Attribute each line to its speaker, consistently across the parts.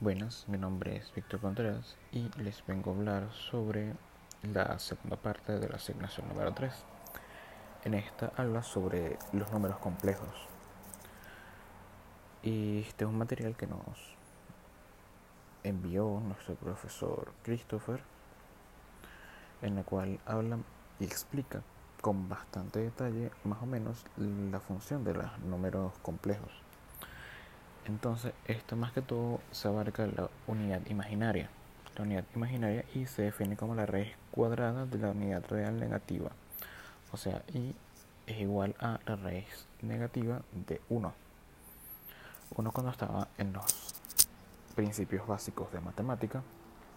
Speaker 1: Buenas, mi nombre es Víctor Contreras y les vengo a hablar sobre la segunda parte de la asignación número 3. En esta habla sobre los números complejos. Y este es un material que nos envió nuestro profesor Christopher, en el cual habla y explica con bastante detalle más o menos la función de los números complejos. Entonces, esto más que todo se abarca la unidad imaginaria. La unidad imaginaria y se define como la raíz cuadrada de la unidad real negativa. O sea, y es igual a la raíz negativa de 1. Uno cuando estaba en los principios básicos de matemática,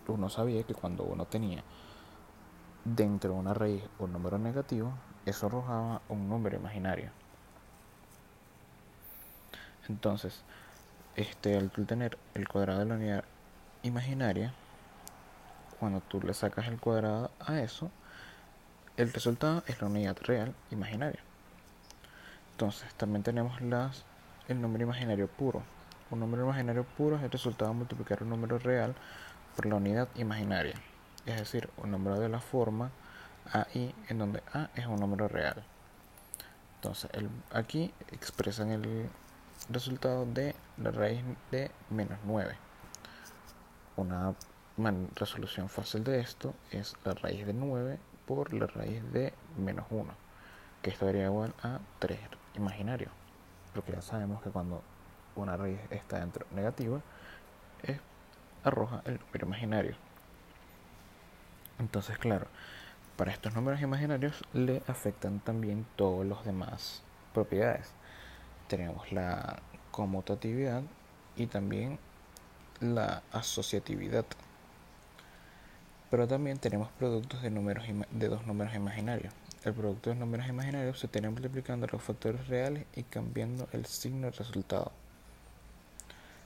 Speaker 1: uno sabía que cuando uno tenía dentro de una raíz un número negativo, eso arrojaba un número imaginario. Entonces, este, al tener el cuadrado de la unidad imaginaria, cuando tú le sacas el cuadrado a eso, el resultado es la unidad real imaginaria. Entonces también tenemos las, el número imaginario puro. Un número imaginario puro es el resultado de multiplicar un número real por la unidad imaginaria. Es decir, un número de la forma AI en donde A es un número real. Entonces el, aquí expresan el, resultado de la raíz de menos 9. Una resolución fácil de esto es la raíz de 9 por la raíz de menos 1, que esto sería igual a 3 imaginario. Porque ya sabemos que cuando una raíz está dentro negativa, arroja el número imaginario. Entonces, claro, para estos números imaginarios le afectan también todos los demás propiedades tenemos la conmutatividad y también la asociatividad. Pero también tenemos productos de, números de dos números imaginarios. El producto de números imaginarios se tiene multiplicando los factores reales y cambiando el signo del resultado.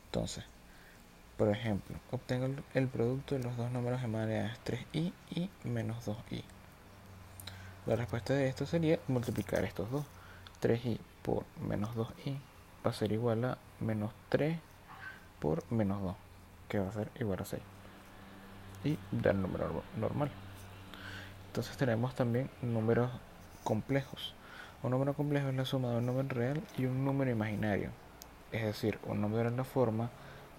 Speaker 1: Entonces, por ejemplo, obtengo el producto de los dos números imaginarios 3i y menos 2i. La respuesta de esto sería multiplicar estos dos. 3i por menos 2i va a ser igual a menos 3 por menos 2, que va a ser igual a 6. Y del número normal. Entonces tenemos también números complejos. Un número complejo es la suma de un número real y un número imaginario. Es decir, un número en la forma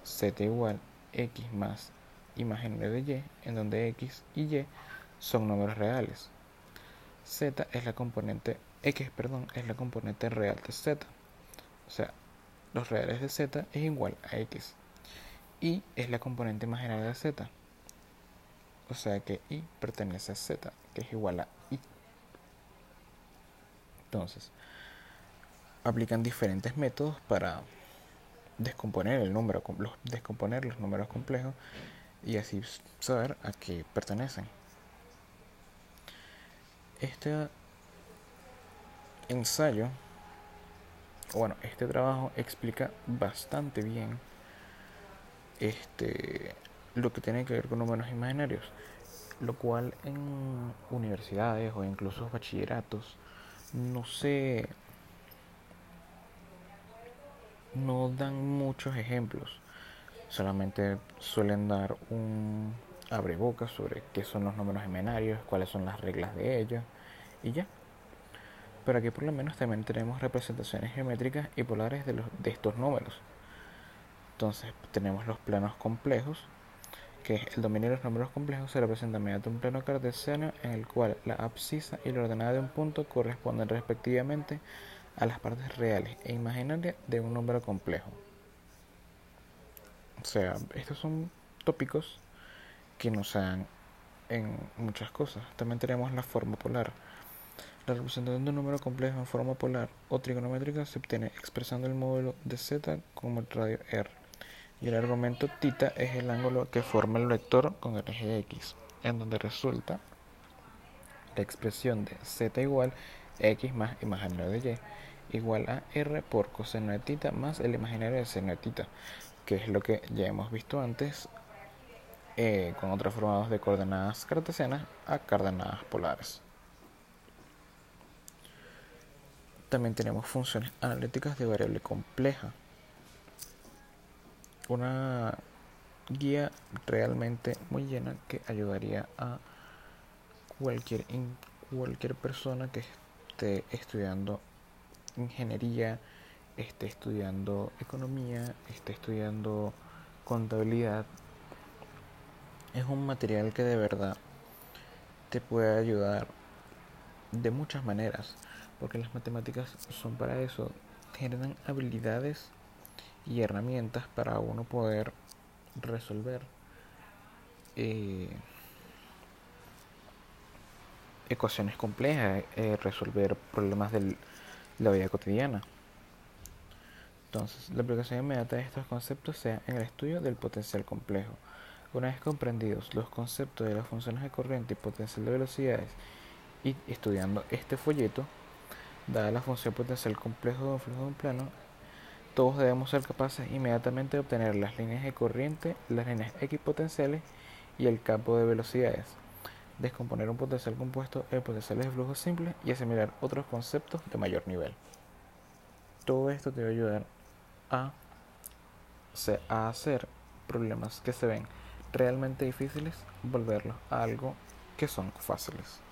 Speaker 1: z igual x más imaginario de y, en donde x y y son números reales. z es la componente x, perdón, es la componente real de z. O sea, los reales de z es igual a x. Y es la componente imaginaria de z. O sea que y pertenece a z, que es igual a y. Entonces, aplican diferentes métodos para descomponer el número, descomponer los números complejos y así saber a qué pertenecen. Este ensayo, bueno, este trabajo explica bastante bien este, lo que tiene que ver con números imaginarios, lo cual en universidades o incluso bachilleratos no sé, no dan muchos ejemplos, solamente suelen dar un abreboca sobre qué son los números imaginarios, cuáles son las reglas de ellos y ya. Pero aquí por lo menos también tenemos representaciones geométricas y polares de, los, de estos números. Entonces tenemos los planos complejos, que el dominio de los números complejos se representa mediante un plano cartesiano en el cual la abscisa y la ordenada de un punto corresponden respectivamente a las partes reales e imaginarias de un número complejo. O sea, estos son tópicos que nos dan en muchas cosas. También tenemos la forma polar la representación de un número complejo en forma polar o trigonométrica se obtiene expresando el módulo de z como el radio r. Y el argumento θ es el ángulo que forma el vector con el eje x, en donde resulta la expresión de z igual x más imaginario de y igual a r por coseno de θ más el imaginario de seno de θ, que es lo que ya hemos visto antes eh, con otras formas de coordenadas cartesianas a coordenadas polares. También tenemos funciones analíticas de variable compleja. Una guía realmente muy llena que ayudaría a cualquier, cualquier persona que esté estudiando ingeniería, esté estudiando economía, esté estudiando contabilidad. Es un material que de verdad te puede ayudar de muchas maneras, porque las matemáticas son para eso, generan habilidades y herramientas para uno poder resolver eh, ecuaciones complejas, eh, resolver problemas de la vida cotidiana. Entonces, la aplicación inmediata de estos conceptos sea en el estudio del potencial complejo. Una vez comprendidos los conceptos de las funciones de corriente y potencial de velocidades y estudiando este folleto, dada la función potencial complejo de un flujo de un plano, todos debemos ser capaces inmediatamente de obtener las líneas de corriente, las líneas equipotenciales y el campo de velocidades, descomponer un potencial compuesto en potenciales de flujo simple y asimilar otros conceptos de mayor nivel. Todo esto te va a ayudar a, a hacer problemas que se ven realmente difíciles, volverlos a algo que son fáciles.